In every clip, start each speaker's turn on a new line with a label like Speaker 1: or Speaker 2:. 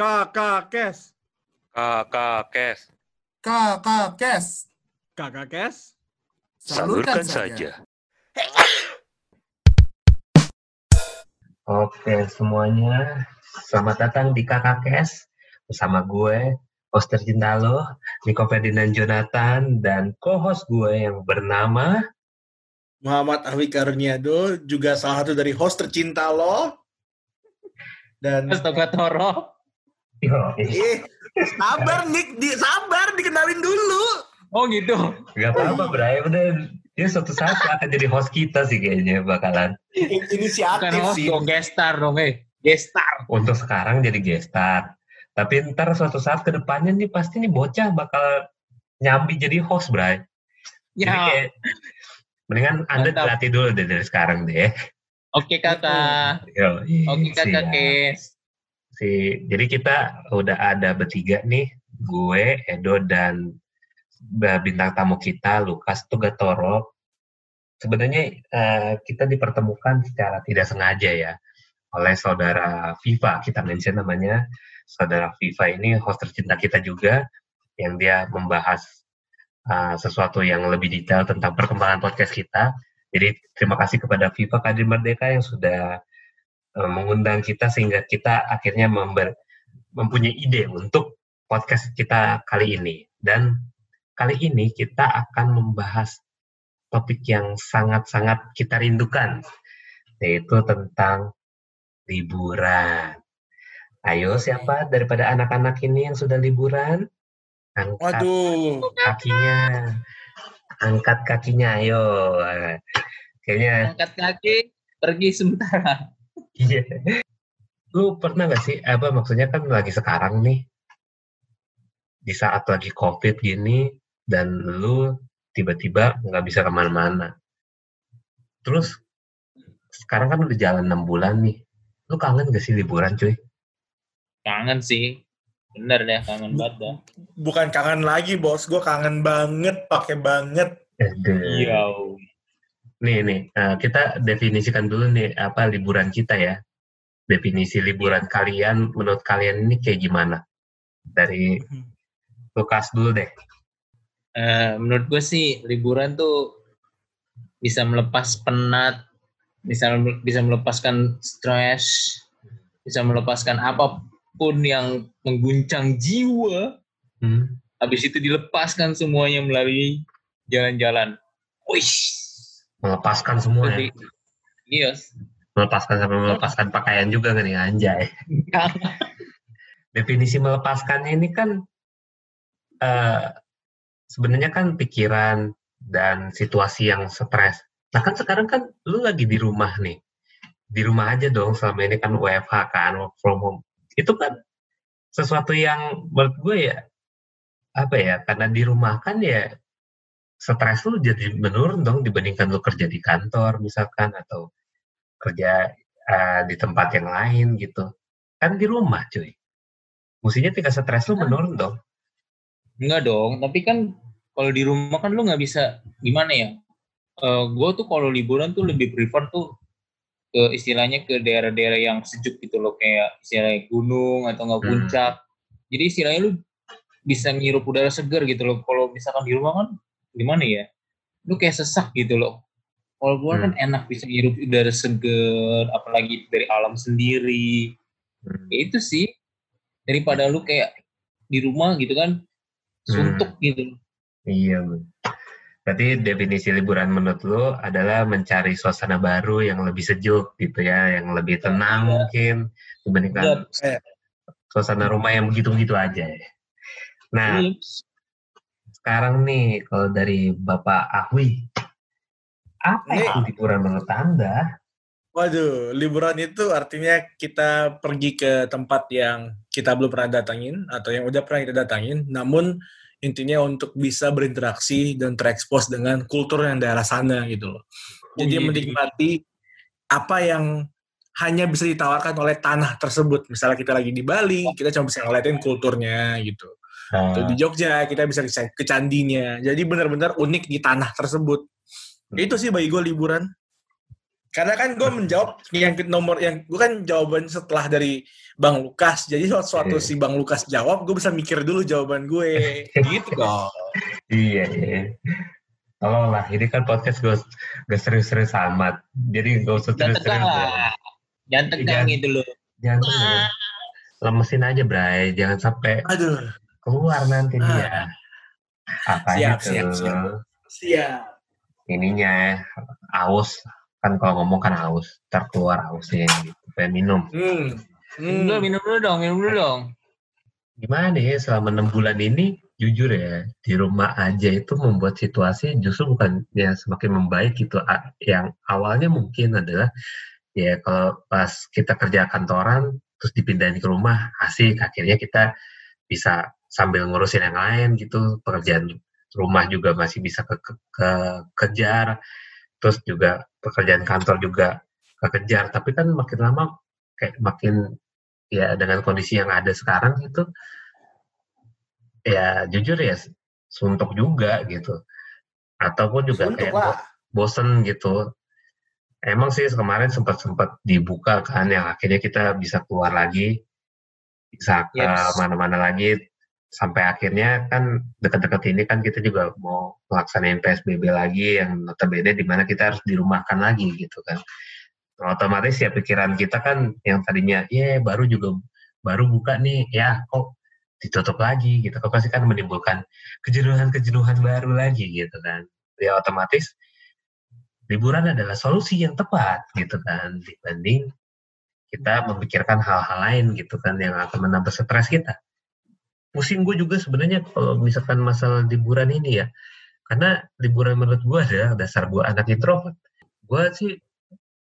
Speaker 1: Kakak Kes.
Speaker 2: Kakak Kes.
Speaker 3: Kakak Kes.
Speaker 1: Kakak Kes.
Speaker 2: Salurkan saja.
Speaker 4: Oke semuanya, selamat datang di Kakak Kes bersama gue, host tercinta lo, Niko Ferdinand Jonathan, dan co-host gue yang bernama
Speaker 1: Muhammad Ahwi Karuniado, juga salah satu dari host tercinta lo. Dan
Speaker 5: Astaga Toro.
Speaker 1: Eh sabar Nick, di, sabar dikenalin dulu.
Speaker 5: Oh gitu.
Speaker 4: gak apa-apa Bray, udah dia suatu saat akan jadi host kita sih kayaknya bakalan.
Speaker 1: In-
Speaker 5: Bukan
Speaker 1: Inisiatif
Speaker 5: host
Speaker 1: sih.
Speaker 5: dong, gestar dong eh. Gestar.
Speaker 4: Untuk sekarang jadi gestar, tapi ntar suatu saat ke depannya nih pasti nih bocah bakal nyambi jadi host Bray. Jadi
Speaker 5: Ya.
Speaker 4: kayak mendingan anda
Speaker 5: Mantap.
Speaker 4: dilatih dulu deh dari sekarang deh.
Speaker 5: Oke kakak.
Speaker 4: Yo,
Speaker 5: Oke kakak
Speaker 4: siap.
Speaker 5: Kes.
Speaker 4: Si jadi kita udah ada bertiga nih gue Edo dan ba- bintang tamu kita Lukas Tugatoro. Sebenarnya eh, kita dipertemukan secara tidak sengaja ya oleh saudara Viva. Kita mention namanya saudara Viva ini host tercinta kita juga yang dia membahas eh, sesuatu yang lebih detail tentang perkembangan podcast kita. Jadi terima kasih kepada Viva Kadir Merdeka yang sudah mengundang kita sehingga kita akhirnya member, mempunyai ide untuk podcast kita kali ini. Dan kali ini kita akan membahas topik yang sangat-sangat kita rindukan, yaitu tentang liburan. Ayo siapa daripada anak-anak ini yang sudah liburan? Angkat
Speaker 1: Waduh,
Speaker 4: kakinya. Angkat kakinya, ayo. Kayaknya
Speaker 5: Angkat kaki, pergi sebentar.
Speaker 4: Iya. Lu pernah gak sih, apa maksudnya kan lagi sekarang nih, di saat lagi COVID gini, dan lu tiba-tiba nggak bisa ke mana-mana. Terus, sekarang kan udah jalan 6 bulan nih. Lu kangen gak sih liburan cuy?
Speaker 5: Kangen sih. Bener deh, kangen banget dah.
Speaker 1: bukan kangen lagi bos, gue kangen banget, pakai banget.
Speaker 5: Iya.
Speaker 4: Nih, nih, eh, kita definisikan dulu nih, apa liburan kita ya. Definisi liburan kalian, menurut kalian ini kayak gimana? Dari Lukas dulu deh.
Speaker 5: Eh, menurut gue sih liburan tuh bisa melepas penat, bisa bisa melepaskan stres, bisa melepaskan apa pun yang mengguncang jiwa.
Speaker 4: Hmm.
Speaker 5: Habis itu dilepaskan semuanya melalui jalan-jalan. Wih.
Speaker 4: Melepaskan semua ya.
Speaker 5: Iya.
Speaker 4: melepaskan sampai melepaskan pakaian juga kan ya anjay. Definisi melepaskannya ini kan eh sebenarnya kan pikiran dan situasi yang stres. Nah kan sekarang kan lu lagi di rumah nih. Di rumah aja dong selama ini kan WFH kan work from home. Itu kan sesuatu yang menurut gue ya apa ya karena di rumah kan ya stres lu jadi menurun dong dibandingkan lu kerja di kantor misalkan atau kerja eh, di tempat yang lain gitu kan di rumah cuy mestinya tingkat stres lu menurun dong
Speaker 5: Enggak dong, tapi kan kalau di rumah kan lu nggak bisa gimana ya? Eh gue tuh kalau liburan tuh lebih prefer tuh ke istilahnya ke daerah-daerah yang sejuk gitu loh kayak istilahnya gunung atau nggak
Speaker 4: Hmm.
Speaker 5: puncak. Jadi istilahnya lu bisa ngirup udara segar gitu loh. Kalau misalkan di rumah kan gimana ya? Lu kayak sesak gitu loh. Kalau gua kan enak bisa ngirup udara segar, apalagi dari alam sendiri.
Speaker 4: Hmm.
Speaker 5: Ya itu sih daripada lu kayak di rumah gitu kan suntuk gitu.
Speaker 4: iya Bu. berarti definisi liburan menurut lu adalah mencari suasana baru yang lebih sejuk gitu ya yang lebih tenang
Speaker 5: Iya.
Speaker 4: mungkin dibandingkan
Speaker 5: Iya.
Speaker 4: suasana rumah yang begitu-begitu aja ya. nah
Speaker 5: Iya.
Speaker 4: Sekarang nih kalau dari Bapak Ahwi apa
Speaker 1: Nih.
Speaker 4: itu liburan menurut anda
Speaker 1: Waduh, liburan itu artinya kita pergi ke tempat yang kita belum pernah datangin atau yang udah pernah kita datangin, namun intinya untuk bisa berinteraksi dan terekspos dengan kultur yang daerah sana gitu loh. Jadi
Speaker 5: iya.
Speaker 1: menikmati apa yang hanya bisa ditawarkan oleh tanah tersebut. Misalnya kita lagi di Bali, kita cuma bisa ngeliatin kulturnya gitu. Atau di Jogja, kita bisa ke ke candinya. Jadi benar-benar unik di tanah tersebut. Itu sih bagi gue liburan. Karena kan gue menjawab yang ke- nomor yang gue kan jawaban setelah dari Bang Lukas. Jadi suatu
Speaker 4: Iya.
Speaker 1: si Bang Lukas jawab, gue bisa mikir dulu jawaban gue. gitu dong.
Speaker 4: Iya, iya. Tolong lah, ini kan podcast gue gak serius-serius amat. Jadi gak usah
Speaker 5: Jangan tegang
Speaker 4: serius-serius.
Speaker 5: lah. Jangan tegang
Speaker 4: Iya.
Speaker 5: gitu loh.
Speaker 4: Jangan serius. Lemesin aja, Bray. Jangan sampai
Speaker 1: Aduh,
Speaker 4: keluar nanti
Speaker 1: Ah.
Speaker 4: dia. Apanya
Speaker 1: Siap, siap,
Speaker 4: tuh?
Speaker 1: siap. siap.
Speaker 4: Ininya aus. Kan kalau ngomong kan aus. Ntar keluar ausnya gitu. Pengen minum.
Speaker 1: Hmm.
Speaker 5: Minum dulu,
Speaker 1: Hmm.
Speaker 5: minum dulu dong, minum dulu dong.
Speaker 4: Gimana ya selama enam bulan ini jujur ya di rumah aja itu membuat situasi justru bukan ya semakin membaik gitu yang awalnya mungkin adalah ya kalau pas kita kerja kantoran terus dipindahin ke rumah asik akhirnya kita bisa sambil ngurusin yang lain gitu pekerjaan rumah juga masih bisa ke, ke- ke- kejar terus juga pekerjaan kantor juga kekejar tapi kan makin lama kayak makin ya dengan kondisi yang ada sekarang itu ya jujur ya suntuk juga gitu ataupun juga
Speaker 1: Suntuk
Speaker 4: kayak
Speaker 1: lah.
Speaker 4: bo- bosen gitu emang sih kemarin sempat sempat dibuka kan yang akhirnya kita bisa keluar lagi bisa ke
Speaker 5: Yes.
Speaker 4: mana-mana lagi sampai akhirnya kan dekat-dekat ini kan kita juga mau melaksanain PSBB lagi yang notabene di mana kita harus dirumahkan lagi gitu kan. Otomatis ya pikiran kita kan yang tadinya ya baru juga baru buka nih ya kok ditutup lagi gitu. Kok pasti kan menimbulkan kejenuhan-kejenuhan baru lagi gitu kan. Ya otomatis liburan adalah solusi yang tepat gitu kan dibanding kita memikirkan hal-hal lain gitu kan yang akan menambah stres kita pusing gue juga sebenarnya kalau misalkan masalah liburan ini ya. Karena liburan menurut gue adalah dasar gue anak introvert. Gue sih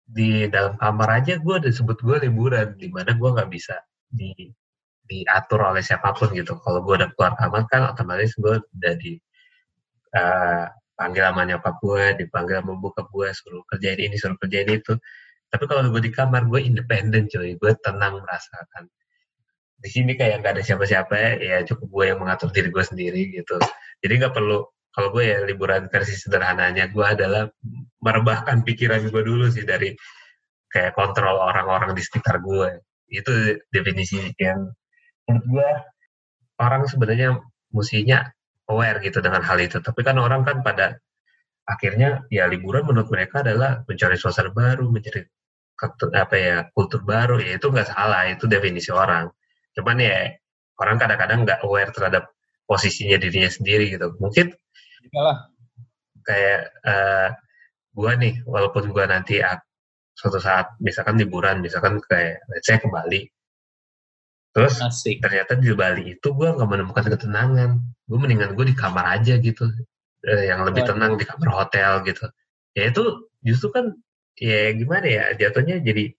Speaker 4: di dalam kamar aja gue disebut gue liburan di mana gue nggak bisa di diatur oleh siapa pun gitu. Kalau gue udah keluar kamar kan otomatis gue udah di eh, panggil sama nyokap gue dipanggil sama bokap gue suruh kerjain ini suruh kerjain itu. Tapi kalau gue di kamar gue independen cuy. Gue tenang merasakan di sini kayak nggak ada siapa-siapa ya, cukup gue yang mengatur diri gue sendiri gitu. Jadi nggak perlu kalau gue ya liburan versi sederhananya gue adalah merebahkan pikiran gue dulu sih dari kayak kontrol orang-orang di sekitar gue itu definisi yang menurut gue orang sebenarnya mestinya aware gitu dengan hal itu. Tapi kan orang kan pada akhirnya ya liburan menurut mereka adalah mencari suasana baru mencari apa ya kultur baru ya itu nggak salah itu definisi orang cuman ya orang kadang-kadang nggak aware terhadap posisinya dirinya sendiri gitu. Mungkin
Speaker 5: Iyalah.
Speaker 4: kayak eh gua nih walaupun gua nanti suatu saat misalkan liburan misalkan kayak let's say ke Bali. Terus
Speaker 5: Asik.
Speaker 4: ternyata di Bali itu gua nggak menemukan ketenangan. Gue mendingan gue di kamar aja gitu. Eh, yang lebih tenang di kamar hotel gitu. Ya itu justru kan ya gimana ya jatuhnya jadi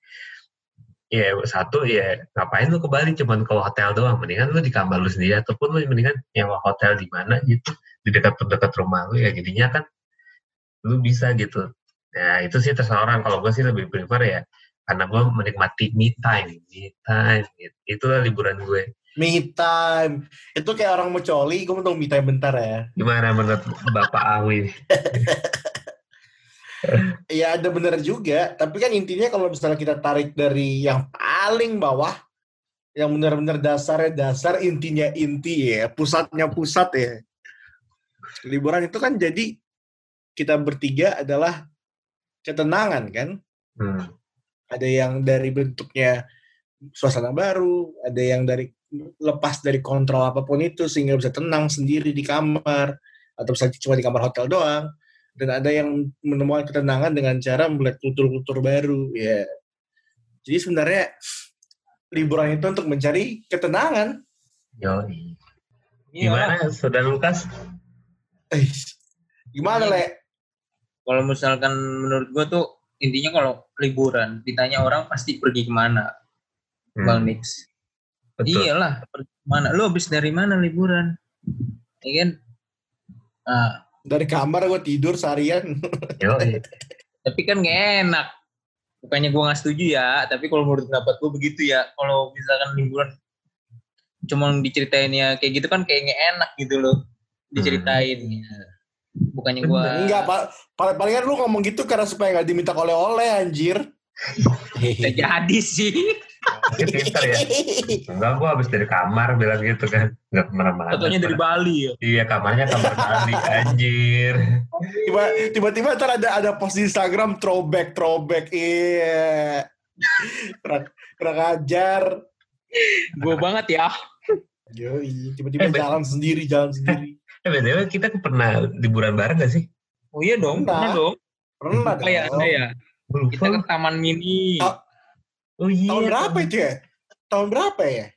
Speaker 4: ya satu ya ngapain lu ke Bali? Cuman ke hotel doang. Mendingan lu di kamar lu sendiri ataupun lu mendingan yang hotel di mana gitu. Di dekat dekat rumah lu ya jadinya kan lu bisa gitu. Ya itu sih terserah orang. Kalau gue sih lebih prefer ya karena gue menikmati me time me time gitu. itulah liburan gue.
Speaker 1: Me time. Itu kayak orang mau coli, gue mau me time bentar ya.
Speaker 4: gimana menurut Bapak Awi
Speaker 1: Iya ada bener juga, tapi kan intinya kalau misalnya kita tarik dari yang paling bawah, yang benar-benar dasarnya dasar, intinya inti ya, pusatnya pusat ya. Liburan itu kan jadi kita bertiga adalah ketenangan kan.
Speaker 4: hmm.
Speaker 1: Ada yang dari bentuknya suasana baru, ada yang dari lepas dari kontrol apa pun itu sehingga bisa tenang sendiri di kamar atau bisa cuma di kamar hotel doang dan ada yang menemukan ketenangan dengan cara melihat kultur-kultur baru ya jadi sebenarnya liburan itu untuk mencari ketenangan
Speaker 4: Yoi.
Speaker 5: Iyalah.
Speaker 4: Gimana, Saudara Lukas?
Speaker 1: eh, gimana
Speaker 5: Iya.
Speaker 1: le
Speaker 5: Kalau misalkan menurut gua tuh intinya kalau liburan ditanya orang pasti pergi ke mana, Bang Nix.
Speaker 4: betul.
Speaker 5: Iyalah, pergi ke mana? Lu habis dari mana liburan? Ya kan? Nah,
Speaker 1: dari kamar gue tidur seharian
Speaker 5: tapi kan gak enak. Bukannya gua nggak setuju ya, tapi kalau menurut pendapat gua begitu ya. Kalau misalkan liburan cuma diceritain ya kayak gitu kan kayak nggak enak gitu loh diceritain. bukannya gue
Speaker 1: Enggak, pa- paling palingan lu ngomong gitu karena supaya nggak diminta oleh-oleh anjir.
Speaker 5: Jadi sih
Speaker 4: pintar ya. Enggak, gua habis dari kamar bilang gitu kan. Enggak ke mana-mana.
Speaker 5: fotonya dari Bali ya
Speaker 4: Iya, kamarnya kamar Bali, anjir.
Speaker 1: Tiba, tiba-tiba ntar ada ada post di Instagram throwback throwback iya kurang kurang ajar
Speaker 5: gue banget ya
Speaker 1: Yoi, tiba-tiba
Speaker 4: Eh, bet-
Speaker 1: jalan sendiri jalan sendiri
Speaker 4: Eh, BTW kita pernah liburan bareng gak sih?
Speaker 5: oh iya dong
Speaker 1: Pernah.
Speaker 5: pernah dong
Speaker 1: pernah dong
Speaker 5: ada ya
Speaker 4: lupa.
Speaker 5: kita ke taman mini
Speaker 1: Oh.
Speaker 4: Oh iya.
Speaker 1: tahun berapa itu ya tahun berapa ya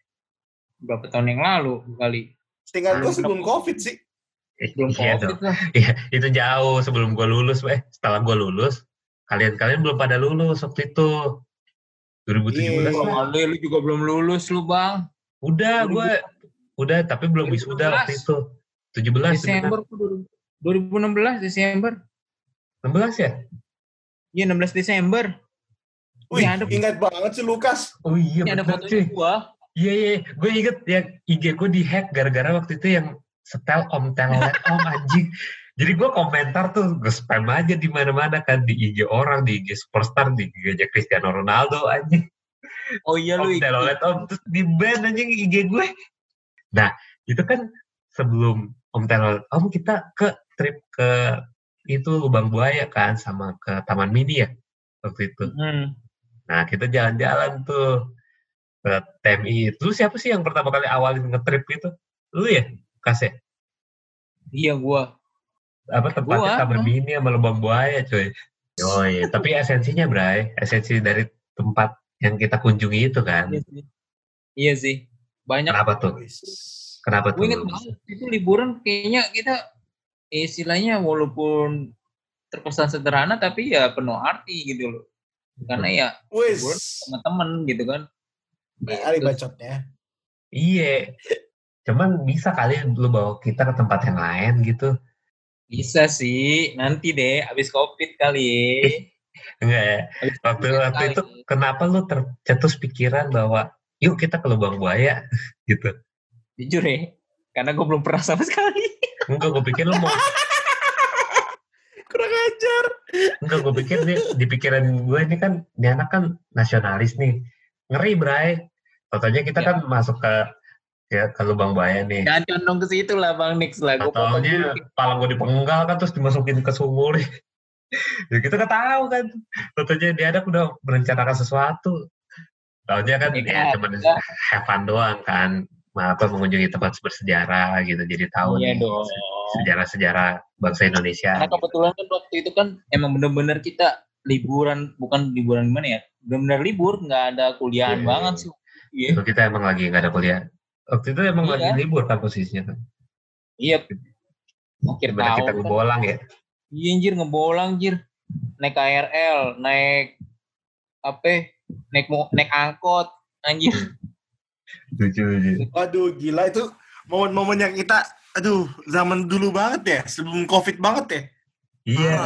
Speaker 5: berapa tahun yang lalu kali
Speaker 1: Setinggal gue
Speaker 5: Belum
Speaker 1: sebelum covid sih
Speaker 4: Eh,
Speaker 5: belum
Speaker 4: iya
Speaker 5: covid
Speaker 4: dong.
Speaker 5: lah
Speaker 4: Iya, itu jauh sebelum gua lulus, eh setelah gua lulus, kalian-kalian belum pada lulus waktu itu. 2017
Speaker 1: Iya.
Speaker 5: Alde lu juga belum lulus lu bang
Speaker 4: Udah, gua udah tapi belum
Speaker 5: 2016.
Speaker 4: wisuda waktu itu. 17
Speaker 5: Desember tuh, 2016 Desember
Speaker 4: 16 ya?
Speaker 5: Iya 16 Desember
Speaker 1: Wih,
Speaker 5: Ini ada-
Speaker 1: ingat banget sih Lukas
Speaker 4: Oh iya,
Speaker 5: ini ada
Speaker 4: bener
Speaker 5: fotonya
Speaker 4: cuy.
Speaker 5: gua
Speaker 4: Iya, iya, gue inget yang IG gue dihack gara-gara waktu itu yang setel om telolet om anjing. Jadi gue komentar tuh, gue spam aja di mana-mana kan di IG orang, di IG superstar, di IG aja Cristiano Ronaldo anjing.
Speaker 5: oh iya lu
Speaker 4: om telolet om terus di ban anjing IG gue. Nah, itu kan sebelum om telolet om kita ke trip ke itu lubang buaya kan sama ke Taman Mini ya waktu itu.
Speaker 5: Hmm.
Speaker 4: Nah, kita jalan-jalan tuh ke TMI. Lu siapa sih yang pertama kali awalin nge-trip itu? Lu ya? Kas ya?
Speaker 5: iya gua
Speaker 4: Apa tempatnya
Speaker 5: Gua.
Speaker 4: Taman Mini sama Lubang Buaya, coy. Yoi, tapi esensinya, Bray. Esensi dari tempat yang kita kunjungi itu kan.
Speaker 5: iya sih iya sih banyak
Speaker 4: Kenapa tuh? Kenapa
Speaker 5: gue
Speaker 4: tuh?
Speaker 5: inget banget itu liburan kayaknya kita istilahnya walaupun terkesan sederhana tapi ya penuh arti gitu loh karena ya temen gitu kan
Speaker 1: kali
Speaker 5: Gitu.
Speaker 1: bacotnya.
Speaker 4: Iya. Cuman bisa kali lu bawa kita ke tempat yang lain gitu.
Speaker 5: bisa sih nanti deh abis covid kali
Speaker 4: Enggak ya?
Speaker 5: Abis
Speaker 4: Waktu, waktu
Speaker 5: kali.
Speaker 4: itu kenapa lu tercetus pikiran bahwa yuk kita ke Lubang Buaya gitu?
Speaker 5: jujur ya karena gue belum pernah sama sekali
Speaker 4: Enggak, gue pikir lu mau
Speaker 1: Kurang ajar.
Speaker 4: Enggak, gue pikir nih, di pikiran gue ini kan, ini anak kan nasionalis nih. Ngeri, Bray. Totalnya kita
Speaker 5: Ya.
Speaker 4: kan masuk ke ya ke lubang buaya nih.
Speaker 5: jangan condong ke situ lah bang Nix lah
Speaker 4: Totalnya palang gue dipenggal kan, terus dimasukin ke sumur. ya kita nggak tahu kan. Totalnya dia ada udah merencanakan sesuatu. Tahunya kan
Speaker 5: Ya,
Speaker 4: ya, cuma
Speaker 5: ya.
Speaker 4: have fun doang kan. Apa mengunjungi tempat bersejarah gitu. Jadi tahu
Speaker 5: iya
Speaker 4: nih
Speaker 5: dong
Speaker 4: sejarah-sejarah bangsa Indonesia.
Speaker 5: karena kebetulan kan waktu itu kan emang bener-bener kita liburan bukan liburan gimana ya bener-bener libur nggak ada kuliahan
Speaker 4: Iya.
Speaker 5: banget sih iya
Speaker 4: Itu kita emang lagi nggak ada kuliah. Waktu itu emang
Speaker 5: Iya.
Speaker 4: lagi libur kan posisinya kan.
Speaker 5: iya akhir tahun
Speaker 4: kita
Speaker 5: kan.
Speaker 4: ngebolang ya?
Speaker 5: Iya anjir ngebolang anjir. Naik KRL, naik apa? Naik naik angkot anjir.
Speaker 4: Lucu, lucu.
Speaker 1: Waduh, gila itu momen-momen yang kita, aduh, zaman dulu banget ya, sebelum covid banget ya.
Speaker 4: Iya.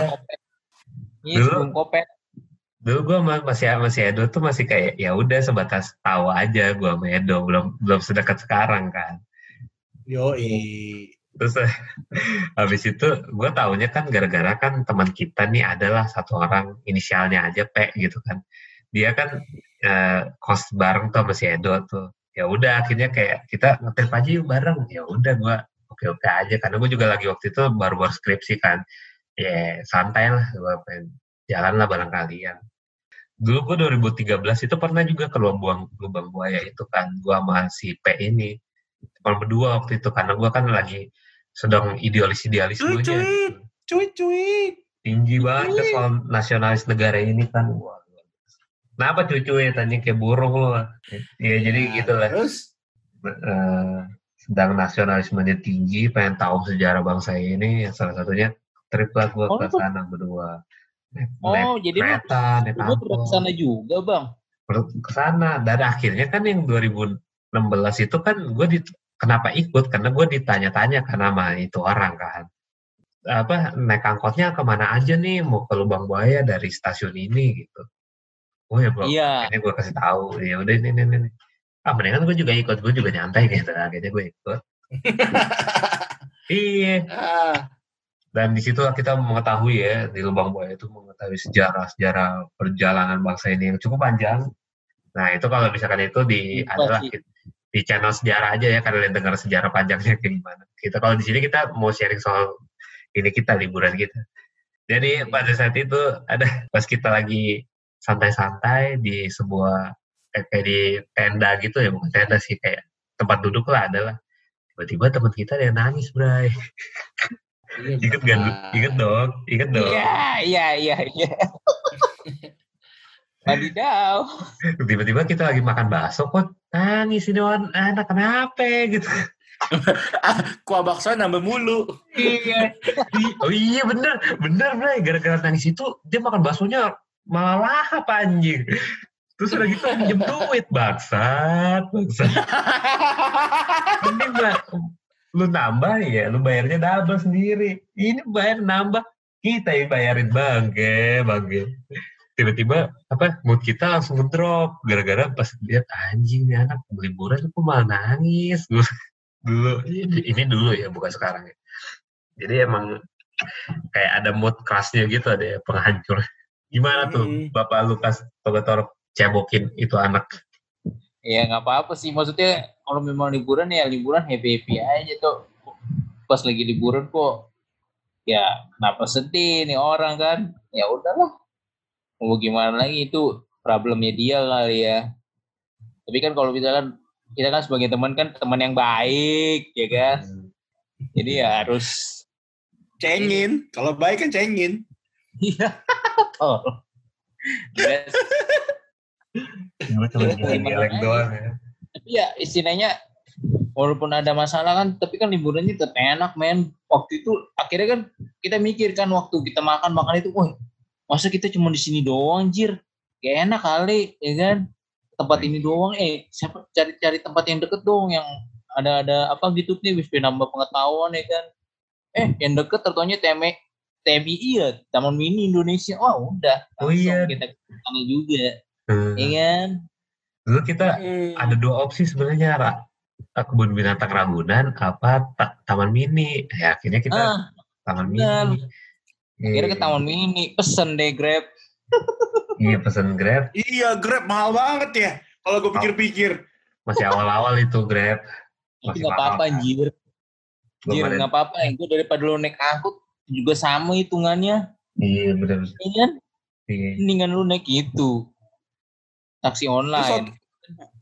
Speaker 5: Iya
Speaker 4: Dulu-
Speaker 5: sebelum kopet.
Speaker 4: Dulu gue masih masih Edo tuh masih kayak ya udah sebatas tahu aja gue sama Edo belum belum sedekat sekarang kan.
Speaker 1: Yoi.
Speaker 4: Terus habis itu gue taunya kan gara-gara kan teman kita nih adalah satu orang inisialnya aja P gitu kan. Dia kan eh, kos bareng tuh sama si Edo tuh. Ya udah akhirnya kayak kita ngetrip aja yuk bareng. Ya udah gue oke-oke aja karena gue juga lagi waktu itu baru-baru skripsi kan. Ya santai lah gue pengen jalan lah bareng kalian. Dulu gue 2013 itu pernah juga ke lubang lubang buaya itu kan. Gue sama si P ini. Cuma berdua waktu itu karena gue kan lagi sedang idealis-idealis
Speaker 1: Cuy,
Speaker 4: gue
Speaker 1: cuy, cuy, cuy.
Speaker 4: tinggi banget soal nasionalis negara ini kan wah biasa. Kenapa cucu ya tanya kayak burung lu? Ya jadi
Speaker 1: Nah,
Speaker 4: gitu lah.
Speaker 1: Terus,
Speaker 4: Eh, sedang nasionalismenya tinggi pengen tahu sejarah bangsa ini. Yang salah satunya trip lah gue
Speaker 5: Oh,
Speaker 4: ke sana berdua. Naik,
Speaker 5: Oh,
Speaker 4: naik
Speaker 5: jadi
Speaker 4: kereta naik angkot.
Speaker 5: ke sana juga bang.
Speaker 4: ke sana. Dan akhirnya kan yang 2016 itu kan gue di kenapa ikut? Karena gue ditanya-tanya karena sama itu orang kan. Apa naik angkotnya ke mana aja nih? Mau ke Lubang Buaya dari stasiun ini gitu oh ya bro
Speaker 5: Iya.
Speaker 4: ini gue kasih tahu. Ya udah ini ini ini. Ah mendingan gue juga ikut. Gue juga nyantai gitu akhirnya gue ikut. Iya.
Speaker 1: Ah,
Speaker 4: Dan di situ kita mengetahui ya di lubang buaya itu mengetahui sejarah-sejarah perjalanan bangsa ini yang cukup panjang. Nah itu kalau misalkan itu di
Speaker 5: Lupa
Speaker 4: adalah di channel sejarah aja ya kalian dengar sejarah panjangnya kayak gimana. Kita kalau di sini kita mau sharing soal ini kita liburan kita. Jadi pada saat itu ada pas kita lagi santai-santai di sebuah kayak kayak di tenda gitu ya bukan tenda sih kayak tempat duduk lah adalah tiba-tiba teman kita ada yang nangis bray inget gak inget dong inget dong
Speaker 5: Iya, iya, iya, iya. Wadidaw.
Speaker 4: tiba-tiba kita lagi makan bakso kok nangis ini orang anak kenapa gitu
Speaker 1: Kuah bakso nambah mulu.
Speaker 5: Iya.
Speaker 4: Oh iya bener bener bray gara-gara nangis itu dia makan baksonya malah lahap anjing. Terus udah gitu pinjem duit bangsat mending lah lu nambah ya lu bayarnya double sendiri. Ini bayar nambah. Kita yang bayarin bangke bangke tiba-tiba apa mood kita langsung ngedrop. Gara-gara pas lihat anjing nih anak liburan kok malah nangis. Dulu ini dulu ya bukan sekarang ya. Jadi emang kayak ada mood kelasnya gitu ada ya, penghancur gimana tuh
Speaker 1: Hmm.
Speaker 4: bapak Lukas Togator cebokin itu anak
Speaker 5: Ya nggak apa-apa sih. Maksudnya kalau memang liburan ya liburan happy happy aja tuh. Pas lagi liburan kok ya kenapa sedih nih orang kan? Ya udahlah. Mau gimana lagi itu problemnya dia kali ya. Tapi kan kalau misalkan kita kan sebagai teman kan teman yang baik ya kan. Jadi ya harus
Speaker 1: Cengin. Kalau baik kan cengin.
Speaker 5: Iya. Oh. Yes.
Speaker 4: Gue cuma geleng-geleng doang ya.
Speaker 5: tapi ya istilahnya walaupun ada masalah kan tapi kan liburannya tetap enak men waktu itu akhirnya kan kita mikir kan waktu kita makan makan itu wah masa kita cuma di sini doang jir gak enak kali ya kan tempat ini doang eh siapa cari cari tempat yang deket dong yang ada ada apa gitu nih bisa nambah pengetahuan ya kan eh yang deket tertuanya TMI TMI ya Taman Mini Indonesia wah udah
Speaker 4: Oh
Speaker 5: langsung
Speaker 4: iya.
Speaker 5: kita ke sana juga
Speaker 4: Hmm.
Speaker 5: ya kan
Speaker 4: Dulu kita
Speaker 1: Hmm.
Speaker 4: ada dua opsi sebenarnya Ra. kebun binatang Ragunan apa ta- taman mini ya akhirnya kita
Speaker 5: ah
Speaker 4: taman
Speaker 5: benar.
Speaker 4: mini
Speaker 5: Akhirnya ke Taman Mini, pesen deh Grab.
Speaker 4: iya pesen grab
Speaker 1: Iya, Grab mahal banget ya. Kalau gue pikir-pikir.
Speaker 4: masih awal-awal itu grab
Speaker 5: Tapi
Speaker 4: Masih
Speaker 5: nggak apa-apa
Speaker 4: kan?
Speaker 5: anjir.
Speaker 4: Ada-
Speaker 5: nggak apa-apa. Gue daripada lu naik angkut juga sama hitungannya.
Speaker 4: iya benar
Speaker 5: Ya kan?
Speaker 4: iya.
Speaker 5: Mendingan lu naik itu. Taksi online.
Speaker 1: waktu,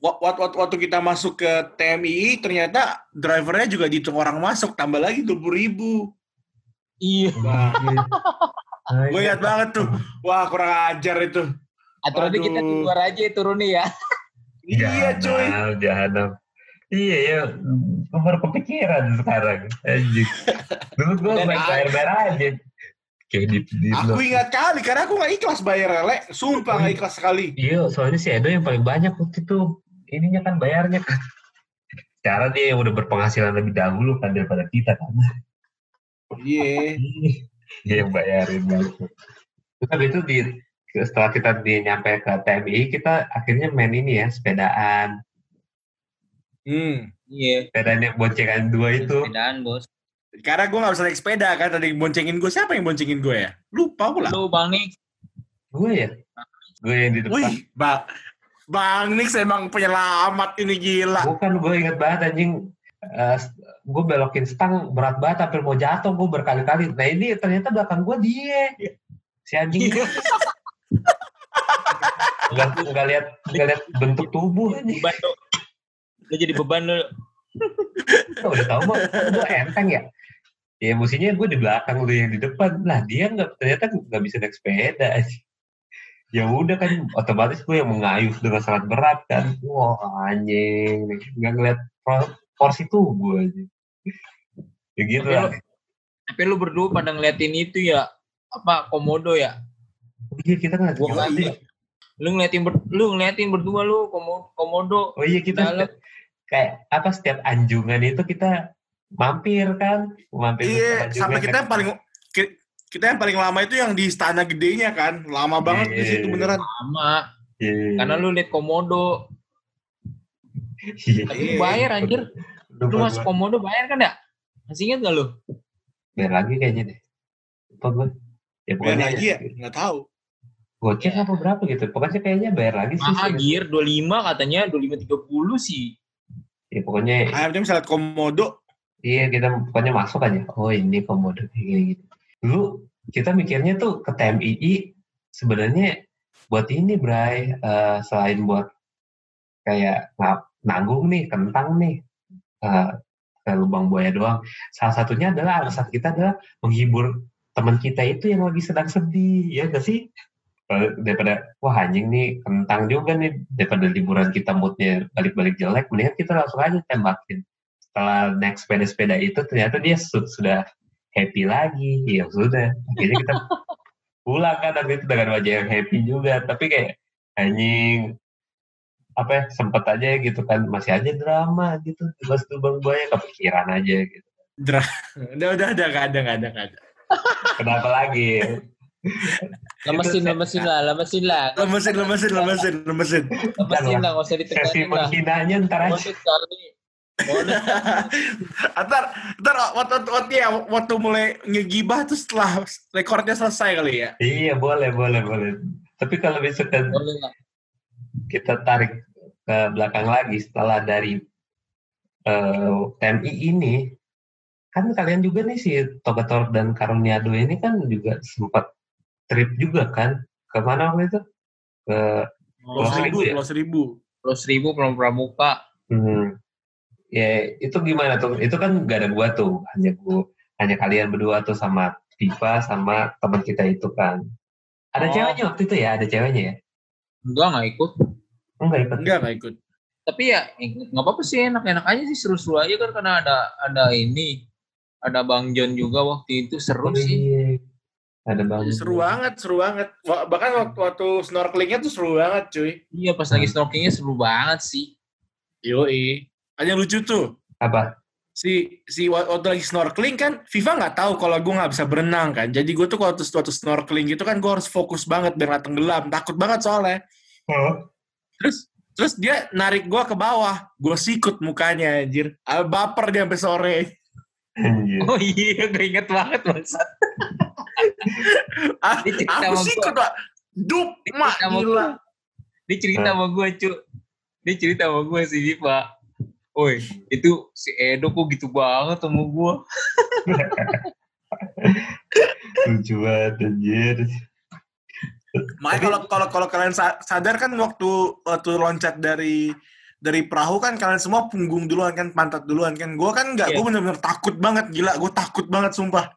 Speaker 1: wa- waktu, waktu, waktu kita masuk ke TMI, ternyata drivernya juga dihitung orang masuk. Tambah lagi 20 ribu.
Speaker 5: Iya.
Speaker 4: Ah,
Speaker 1: gue
Speaker 4: iya.
Speaker 1: ingat banget tuh. Wah, kurang ajar itu.
Speaker 5: Atau nanti kita di luar aja turunnya ya.
Speaker 1: Iya, cuy.
Speaker 4: Jahanam, Iya ya, gue baru kepikiran sekarang. Anjing. Dulu gue bayar-bayar aja. Kayak di, di
Speaker 1: Aku ingat kali, karena aku gak ikhlas bayar, Le. Sumpah gak ikhlas sekali.
Speaker 4: Iya, soalnya si Edo yang paling banyak waktu itu. Ininya kan bayarnya kan. Secara dia yang udah berpenghasilan lebih dahulu kan daripada kita kan.
Speaker 1: Iya.
Speaker 4: Dia yang bayarin gitu. Terus itu di setelah kita di nyampe ke TMI, kita akhirnya main ini ya, sepedaan.
Speaker 1: Hmm.
Speaker 5: Iya.
Speaker 4: Sepedaan yang boncengan dua itu.
Speaker 5: Sepedaan bos.
Speaker 1: Karena gue gak bisa naik sepeda kan. Tadi boncengin gue. Siapa yang boncengin gue ya? Lupa pula.
Speaker 5: Lu Bang Nik.
Speaker 4: Gue ya? Gue yang di depan.
Speaker 1: Wih, Bang. Bang Nix emang penyelamat ini gila.
Speaker 4: Bukan, gue inget banget anjing. Eh, gue belokin stang berat banget hampir mau jatuh gue berkali-kali. Nah ini ternyata belakang gue dia. Si anjing. Nggak, nggak lihat nggak lihat bentuk tubuh anjing.
Speaker 5: Lu. Jadi beban lu.
Speaker 4: Kita udah tahu mah gue enteng ya. Ya mestinya gue di belakang lu yang di depan. Lah dia nggak ternyata nggak bisa naik sepeda. anjing. Ya udah kan otomatis gue yang mengayuh dengan sangat berat kan. Wah anjing. Nggak ngeliat por- porsi tubuh aja. Ya gitu
Speaker 5: Tapi
Speaker 4: lah.
Speaker 5: lu, tapi lu berdua pada ngeliatin itu ya. Apa komodo ya?
Speaker 4: Oh iya kita nggak
Speaker 5: nggak Lu ngeliatin ber, lu ngeliatin berdua lu komo- komodo.
Speaker 4: Oh iya kita
Speaker 5: Dalam.
Speaker 4: Kayak apa setiap anjungan itu kita mampir kan, mampir ke
Speaker 1: Iya, sampai kita
Speaker 4: kan.
Speaker 1: yang paling ki- kita yang paling lama itu yang di istana gedenya kan. Lama banget di situ
Speaker 4: Iya.
Speaker 1: beneran.
Speaker 5: Sama.
Speaker 4: Iya.
Speaker 5: Karena lu liat komodo.
Speaker 4: Iya.
Speaker 5: Tapi lu bayar anjir.
Speaker 4: Lupa
Speaker 5: Lu masuk komodo bayar kan ya? Masih inget gak lu?
Speaker 4: Bayar lagi kayaknya deh. lupa gue. Ya
Speaker 1: Bayar
Speaker 4: pokoknya
Speaker 1: lagi ya? Nggak tahu.
Speaker 4: goceng apa berapa gitu. Pokoknya kayaknya bayar lagi sih.
Speaker 5: Ah,
Speaker 4: sih.
Speaker 5: gear 25 katanya 25 30 sih.
Speaker 4: Ya pokoknya
Speaker 1: AFC misalnya komodo,
Speaker 4: iya kita pokoknya masuk aja. Oh ini komodo kayak gini gitu. Dulu kita mikirnya tuh ke TMII sebenarnya buat ini Bray eh, selain buat kayak nanggung nih kentang nih eh, ke lubang buaya doang. Salah satunya adalah alasan kita adalah menghibur teman kita itu yang lagi sedang sedih, ya gak sih? Eh, Daripada wah anjing nih kentang juga nih daripada liburan kita moodnya balik-balik jelek, mendingan kita langsung aja tembakin. Setelah naik sepeda-sepeda itu ternyata dia su- sudah happy lagi, ya sudah. Akhirnya kita pulang kan waktu itu dengan wajah yang happy juga, tapi kayak anjing apa ya sempet aja gitu kan masih aja drama gitu bebas lubang buaya kepikiran aja gitu
Speaker 1: udah udah udah nggak ada nggak ada nggak ada.
Speaker 4: kenapa lagi
Speaker 5: Lemesin, lemesin lah, lemesin lah.
Speaker 1: Lemesin, lemesin, lemesin, lemesin.
Speaker 5: Lemesin lah, nggak usah
Speaker 4: sesi
Speaker 5: ditegasin lah.
Speaker 4: menghinanya ntar aja.
Speaker 1: Ntar, ntar waktu, waktu, ya, waktu mulai ngegibah tuh setelah rekornya selesai kali ya.
Speaker 4: iya boleh boleh boleh tapi kalau misalkan kita tarik ke belakang lagi setelah dari eh, TMI ini kan kalian juga nih si Togator dan Karuniado ini kan juga sempat trip juga kan ke mana waktu itu ke
Speaker 1: Pulau seribu,
Speaker 4: ya?
Speaker 1: pulau seribu.
Speaker 5: Pulau Seribu, Pulau Pramuka.
Speaker 4: Hmm. Ya, itu gimana tuh? Itu kan gak ada gua tuh, hanya gua, hanya kalian berdua tuh sama Viva sama teman kita itu kan. Ada
Speaker 5: Oh.
Speaker 4: ceweknya waktu itu ya, ada ceweknya ya?
Speaker 5: Enggak, nggak ikut.
Speaker 4: Enggak ikut.
Speaker 1: Enggak, nggak ikut.
Speaker 5: Tapi ya nggak apa-apa sih, enak-enak aja sih, seru-seru aja kan karena ada ada ini, ada Bang John juga waktu itu seru
Speaker 4: Oh,
Speaker 5: sih.
Speaker 4: iya. Ada bang.
Speaker 1: Seru banget, seru banget. Bahkan waktu, waktu snorkelingnya tuh seru banget, cuy.
Speaker 5: Iya, pas lagi snorkelingnya seru banget sih.
Speaker 1: Yoi. Ada yang lucu tuh.
Speaker 4: Apa?
Speaker 1: Si si wa- waktu lagi snorkeling kan, Viva nggak tahu kalau gue nggak bisa berenang kan. Jadi gue tuh waktu waktu snorkeling gitu kan gue harus fokus banget biar nggak tenggelam. Takut banget soalnya.
Speaker 4: Oh.
Speaker 1: Terus terus dia narik gue ke bawah. Gue sikut mukanya anjir. Ah, Baper dia sampai sore.
Speaker 5: Oh iya, gue inget banget bangsat.
Speaker 1: Ah, aku
Speaker 5: sama
Speaker 1: sikut, Pak. Dup, mak, gila.
Speaker 5: Dia cerita sama gue, cu. Dia cerita sama gue sih, Diva. Woi, itu si Edo kok gitu banget sama gue.
Speaker 4: Lucu banget anjir.
Speaker 1: Makanya kalau kalau kalau kalian sa- sadar kan waktu waktu loncat dari dari perahu kan kalian semua punggung duluan kan pantat duluan kan gue kan nggak
Speaker 5: Iya.
Speaker 1: gue bener-bener takut banget gila gue takut banget sumpah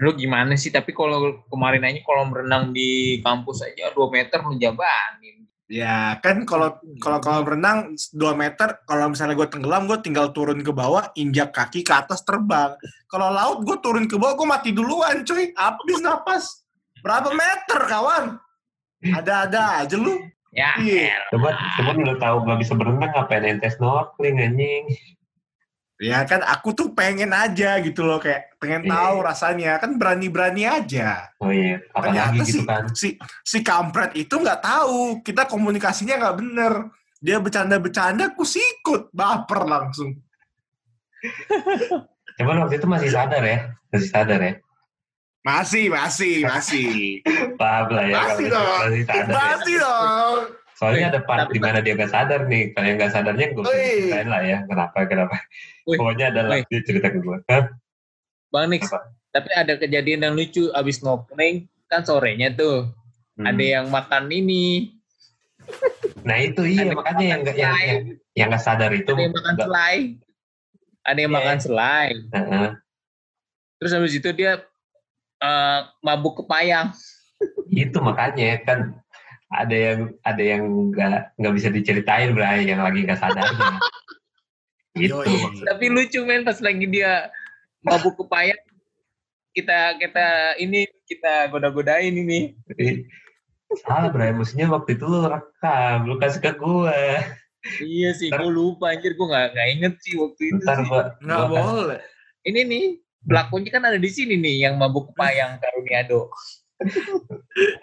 Speaker 5: Lu gimana sih? Tapi kalau kemarin aja kolam renang di kampus aja 2 meter lu jabanin.
Speaker 1: ya kan kalau kalau kalau berenang 2 meter kalau misalnya gue tenggelam gue tinggal turun ke bawah injak kaki ke atas terbang kalau laut gue turun ke bawah gue mati duluan cuy habis napas berapa meter kawan ada-ada aja lu
Speaker 5: Ya,
Speaker 1: Iya.
Speaker 4: Coba, coba lu tahu gak bisa berenang ngapain ente snorkeling anjing.
Speaker 1: Ya kan aku tuh pengen aja gitu loh kayak pengen
Speaker 4: Iya.
Speaker 1: tahu rasanya kan berani-berani aja.
Speaker 4: Oh iya, apa
Speaker 1: Ternyata
Speaker 4: lagi
Speaker 1: si,
Speaker 4: gitu kan.
Speaker 1: si si kampret itu nggak tahu kita komunikasinya nggak bener. Dia bercanda-bercanda, aku sikut baper langsung.
Speaker 4: Cuman waktu itu masih sadar ya, masih sadar ya.
Speaker 1: Masih, masih, masih,
Speaker 4: Paham lah ya.
Speaker 1: masih
Speaker 4: kalau
Speaker 1: dong,
Speaker 4: Masih sadar ya.
Speaker 1: masih dong.
Speaker 4: Soalnya ada part di mana dia gak sadar nih. Kalau yang gak sadarnya gue ceritain lah ya. Kenapa, kenapa.
Speaker 5: Wih.
Speaker 4: Pokoknya adalah
Speaker 5: Wih.
Speaker 4: dia cerita ke gue. Hah?
Speaker 5: Bang Nix,
Speaker 4: Apa?
Speaker 5: tapi ada kejadian yang lucu abis snorkeling kan sorenya tuh
Speaker 4: Hmm.
Speaker 5: ada yang makan ini,
Speaker 4: Nah itu iya
Speaker 5: ada
Speaker 4: makanya yang gak, yang, yang, yang gak sadar itu.
Speaker 5: ada yang makan
Speaker 4: nggak-
Speaker 5: selai, ada yang
Speaker 4: Iya.
Speaker 5: makan selai.
Speaker 4: Heeh.
Speaker 5: Terus habis itu dia eh, mabuk kepayang.
Speaker 4: itu makanya kan ada yang ada yang nggak nggak bisa diceritain Bray yang lagi nggak sadarnya. itu
Speaker 1: Yoi.
Speaker 4: maksud-
Speaker 5: Tapi lucu men pas lagi dia mabuk kepayang kita kita ini kita goda-godain ini.
Speaker 4: Salah Bray, maksudnya waktu itu lu rekam, lu kasih ke gue.
Speaker 5: Iya sih,
Speaker 4: Ntar-
Speaker 5: gue lupa anjir gue nggak nggak inget sih waktu itu
Speaker 4: Ntar
Speaker 5: sih.
Speaker 4: gua, kasih-
Speaker 1: boleh.
Speaker 5: Ini nih pelakunya kan ada di sini nih yang mabuk kepayang Karuniado.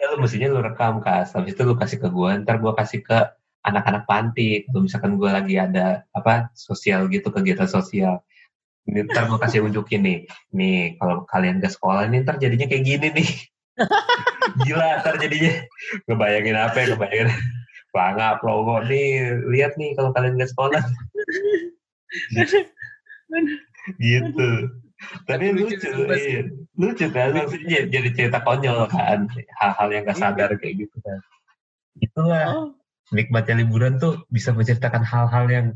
Speaker 4: Ya, lu mestinya lu rekam kas habis itu lu kasih ke gua ntar gua kasih ke anak-anak panti kalau misalkan gua lagi ada apa sosial gitu kegiatan sosial Ini ntar gue kasih unjukin nih. Nih, kalau kalian ke sekolah ini ntar jadinya kayak gini nih. Gila, ntar jadinya. Ngebayangin apa ya, ngebayangin. Pelangap, logo. Nih, lihat nih kalau kalian ke sekolah. gitu. Tapi
Speaker 5: lucu
Speaker 4: iya. lucu kan, maksudnya jadi cerita konyol kan, hal-hal yang gak sadar kayak gitu kan. Itulah
Speaker 5: Oh,
Speaker 4: nikmatnya liburan tuh bisa menceritakan hal-hal yang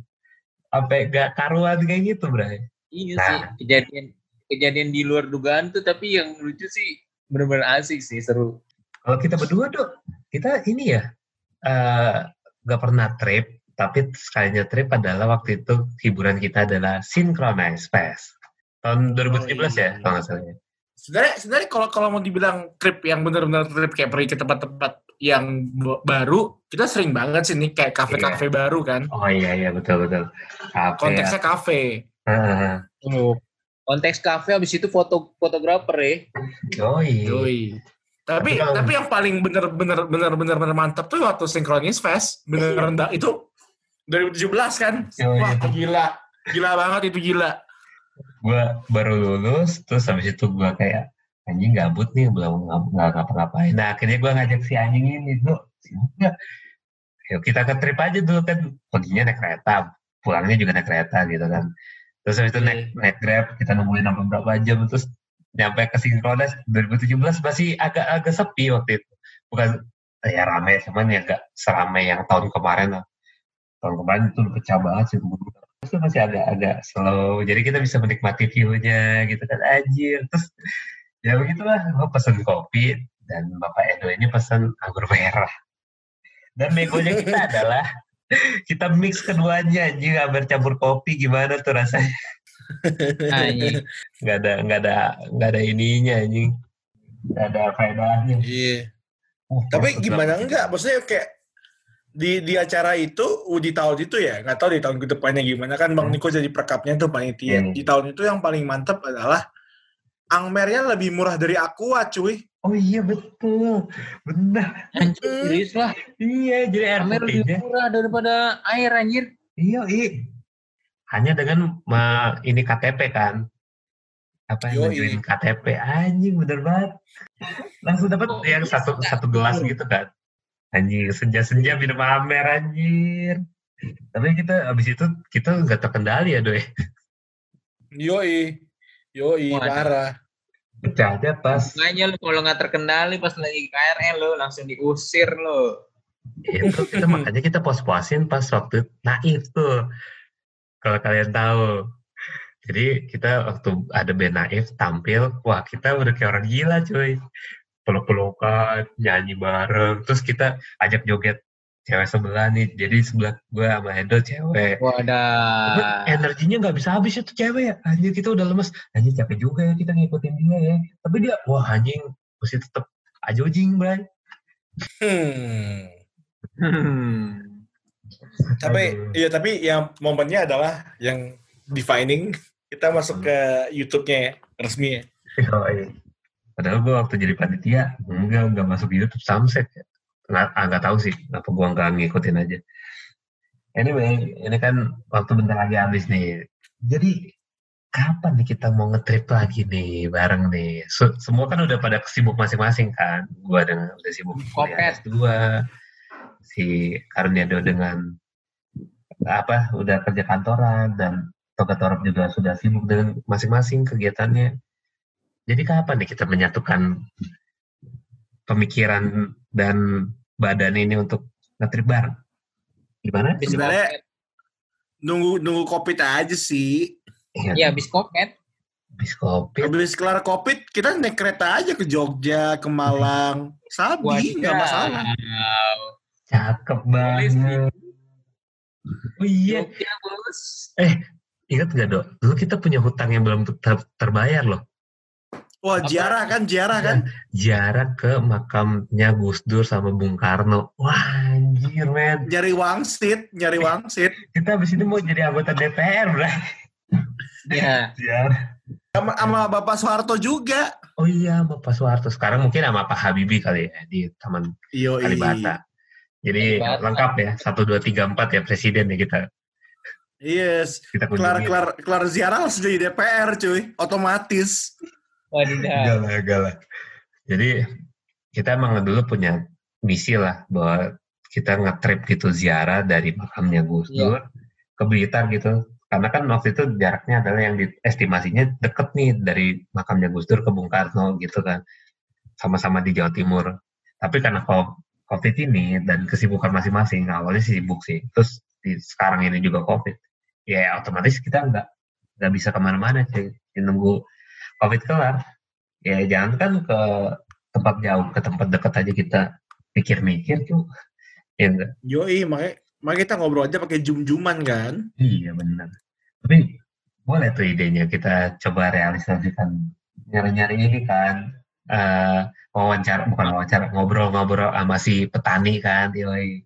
Speaker 4: sampai gak karuan kayak gitu, Bray.
Speaker 5: iya
Speaker 4: Nah.
Speaker 5: sih kejadian kejadian di luar dugaan tuh tapi yang lucu sih bener-bener asik sih seru.
Speaker 4: Kalau kita berdua tuh, kita ini ya, eh gak pernah trip, tapi sekalinya trip adalah waktu itu hiburan kita adalah Synchronize Fest. Tahun 2017
Speaker 1: Oh,
Speaker 4: ya,
Speaker 1: iya.
Speaker 4: kalau nggak salah. ya.
Speaker 1: Sebenarnya sebenarnya kalau kalau mau dibilang trip yang benar-benar trip kayak pergi ke tempat-tempat yang baru, kita sering banget sih nih kayak kafe-kafe baru kan.
Speaker 4: Oh iya, iya, betul-betul. Kafe,
Speaker 1: Konteksnya kafe.
Speaker 4: ya.
Speaker 5: Oh. Konteks kafe habis itu foto fotografer ya.
Speaker 4: Yoi.
Speaker 1: Yoi. Tapi
Speaker 4: Tapi kalau-
Speaker 1: tapi yang paling bener-bener bener-bener bener mantap tuh waktu Synchronous Fest bener rendah itu 2017 kan. Wah gila, gila banget itu gila.
Speaker 4: Gue baru lulus terus habis itu gue kayak anjing gabut nih belum nggak ngapa-ngapain. Nah akhirnya gue ngajak si anjing ini tuh nggak? Yuk kita ke trip aja dulu kan perginya naik kereta pulangnya juga naik kereta gitu kan. Terus habis itu naik naik grab kita nungguin sampai berapa jam terus nyampe ke Synchronize 2017 masih agak-agak sepi waktu itu. Bukan ya rame cuman ya gak seramai yang tahun kemarin lah. Tahun kemarin itu pecah banget sih terus masih agak-agak slow. Jadi kita bisa menikmati view-nya gitu kan. Anjir. Terus ya begitulah. Gue pesen kopi dan bapak Edo ini pesen anggur merah. Dan begonya kita adalah kita mix keduanya anjing hampir campur kopi gimana tuh rasanya?
Speaker 5: Anjing.
Speaker 4: nggak ada nggak ada nggak ada ininya anjing. Nggak ada faedahnya.
Speaker 1: Iya.
Speaker 4: Uh,
Speaker 1: Tapi gimana enggak? Maksudnya kayak di di acara itu di tahun itu ya nggak tahu di tahun ke depannya gimana kan Bang
Speaker 4: Hmm.
Speaker 1: Niko jadi perkapnya tuh panitia
Speaker 4: Hmm.
Speaker 1: di tahun itu yang paling mantep adalah angmernya lebih murah dari Aqua cuy
Speaker 4: oh iya betul benar
Speaker 5: Anjir,
Speaker 1: Mm.
Speaker 5: serius lah.
Speaker 4: iya jadi air
Speaker 5: Amer lebih murah daripada air anjir.
Speaker 4: Iya, iya. Hanya dengan ma- ini KTP kan. Apa yang ngajuin KTP anjing bener banget. Langsung dapat
Speaker 5: Oh,
Speaker 4: yang
Speaker 5: iya,
Speaker 4: satu
Speaker 5: iya.
Speaker 4: satu gelas gitu kan. Anjing senja-senja minum amer anjir. Tapi kita abis itu kita nggak terkendali ya doy.
Speaker 1: yoi yoi
Speaker 5: Waduh.
Speaker 1: parah
Speaker 4: Pecah aja pas
Speaker 5: Makanya lu kalau nggak terkendali pas lagi KRL lo langsung diusir lo.
Speaker 4: itu kita makanya kita pos-posin pas waktu naif tuh. Kalau kalian tahu. Jadi kita waktu ada band naif tampil, wah kita udah kayak orang gila cuy. Peluk-pelukan, nyanyi bareng, terus kita ajak joget cewek sebelah nih. Jadi sebelah gue sama Edo cewek. Tapi
Speaker 5: Wadah.
Speaker 4: energinya nggak bisa habis itu cewek ya. Anjir kita udah lemes. Anjir capek juga ya kita ngikutin dia ya. Tapi dia, wah anjing mesti tetap ajojing, Bray.
Speaker 1: hmm.
Speaker 5: Hmm.
Speaker 1: tapi
Speaker 4: Aduh.
Speaker 1: iya tapi yang momennya adalah yang defining kita masuk ke YouTube-nya ya, resmi ya.
Speaker 4: Padahal gue waktu jadi panitia, enggak, enggak masuk YouTube Samsek. Ya. Nggak, ah, nggak tahu sih, kenapa gue nggak ngikutin aja. Anyway, ini kan waktu bentar lagi habis nih. Jadi, kapan nih kita mau ngetrip lagi nih, bareng nih? Se- semua kan udah pada sibuk masing-masing kan. Gue dengan udah sibuk
Speaker 5: Kopet.
Speaker 4: S2, si Karniado dengan apa udah kerja kantoran dan Toga Torop juga sudah sibuk dengan masing-masing kegiatannya. Jadi kapan nih kita menyatukan pemikiran dan badan ini untuk ngetrip bareng? Gimana?
Speaker 1: Sebenarnya- nunggu nunggu covid aja sih
Speaker 4: Iya,
Speaker 5: Iya, habis kopet.
Speaker 4: habis kopi.
Speaker 1: habis kelar covid kita naik kereta aja ke Jogja ke Malang sabi nggak masalah
Speaker 4: Cakep
Speaker 5: Boleh sih.
Speaker 4: banget. Oh iya,
Speaker 5: Jogja, bos.
Speaker 4: ingat gak dok? Dulu kita punya hutang yang belum ter- terbayar loh.
Speaker 1: Wah ziarah kan ziarah kan
Speaker 4: Jarak ke makamnya Gus Dur sama Bung Karno. Wah anjir men.
Speaker 1: nyari wangsit nyari wangsit
Speaker 4: Kita abis ini mau jadi anggota DPR bro.
Speaker 5: Iya.
Speaker 4: Jarak.
Speaker 1: sama, sama Bapak Soeharto juga
Speaker 4: Oh iya, Bapak Soeharto. Sekarang mungkin sama Pak Habibie kali ya di Taman
Speaker 1: Yoi.
Speaker 4: Kalibata. Jadi
Speaker 5: Kalibata.
Speaker 4: lengkap ya, satu dua tiga empat ya presiden ya kita.
Speaker 1: Yes.
Speaker 4: kita
Speaker 1: Kelar kelar kelar ziarah langsung jadi DPR cuy, otomatis.
Speaker 5: Wadidaw.
Speaker 4: Enggak lah, enggak lah. Jadi kita emang dulu punya misi lah bahwa kita nge-trip gitu ziarah dari makamnya Gus Dur ke Blitar gitu. Karena kan waktu itu jaraknya adalah yang diestimasinya deket nih dari makamnya Gus Dur ke Bung Karno gitu kan. Sama-sama di Jawa Timur. Tapi karena COVID ini dan kesibukan masing-masing, awalnya sibuk sih. Terus di, sekarang ini juga COVID. Ya otomatis kita nggak nggak bisa ke mana-mana sih. Nunggu COVID kelar. Ya jangan kan ke tempat jauh ke tempat dekat aja kita mikir-mikir tuh ya enggak?
Speaker 1: Yoi, makanya makanya kita ngobrol aja pakai jum-juman kan.
Speaker 4: iya benar. Tapi boleh tuh idenya kita coba realisasikan. Nyari-nyari ini kan eh wawancara bukan wawancara ngobrol-ngobrol sama si petani kan yoi.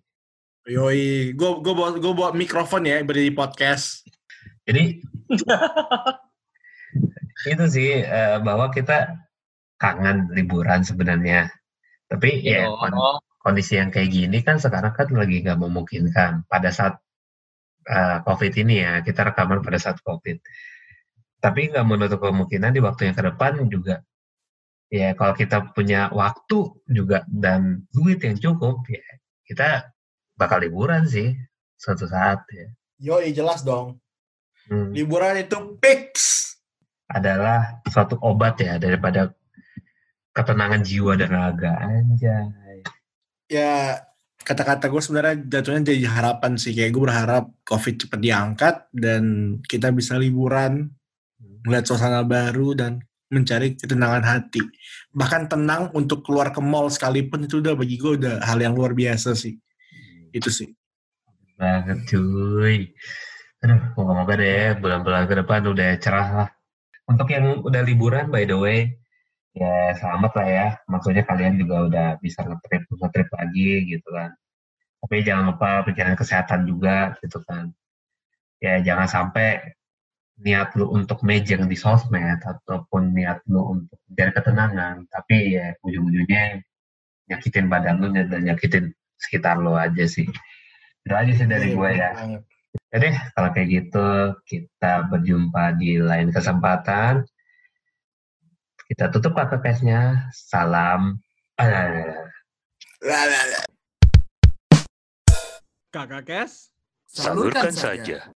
Speaker 1: Yoi, gue gue bawa gue bawa mikrofon ya beri di podcast.
Speaker 4: jadi itu sih eh, bahwa kita kangen liburan sebenarnya tapi ya
Speaker 5: Oh,
Speaker 4: kon- kondisi yang kayak gini kan sekarang kan lagi nggak memungkinkan pada saat uh, COVID ini ya kita rekaman pada saat COVID. Tapi nggak menutup kemungkinan di waktu yang ke depan juga ya kalau kita punya waktu juga dan duit yang cukup ya kita bakal liburan sih suatu saat ya.
Speaker 1: Yoi, jelas dong.
Speaker 4: Hmm,
Speaker 1: Liburan itu fix.
Speaker 4: Adalah suatu obat ya daripada ketenangan jiwa dan raga anjay.
Speaker 1: Ya kata-kata gue sebenarnya jatuhnya jadi harapan sih. Kayak gue berharap COVID cepat diangkat dan kita bisa liburan, melihat suasana baru dan mencari ketenangan hati. Bahkan tenang untuk keluar ke mall sekalipun itu udah bagi gue udah hal yang luar biasa sih. Itu sih.
Speaker 4: banget cuy. Aduh, moga-moga deh bulan-bulan ke depan udah cerah lah. Untuk yang udah liburan by the way, ya selamat lah ya. Maksudnya kalian juga udah bisa nge-trip, nge-trip lagi gitu kan. Tapi jangan lupa pikiran kesehatan juga gitu kan. Ya jangan sampai niat lu untuk mejeng di sosmed ataupun niat lu untuk mencari ketenangan, tapi ya ujung-ujungnya nyakitin badan lu dan nyakitin sekitar lu aja sih. Itu aja sih dari
Speaker 1: Iya,
Speaker 4: gue ya.
Speaker 1: banget.
Speaker 4: Ya deh, kalau kayak gitu kita berjumpa di lain kesempatan. Kita tutup case-nya. Salam.
Speaker 1: Kakak Kes.
Speaker 2: Salurkan saja.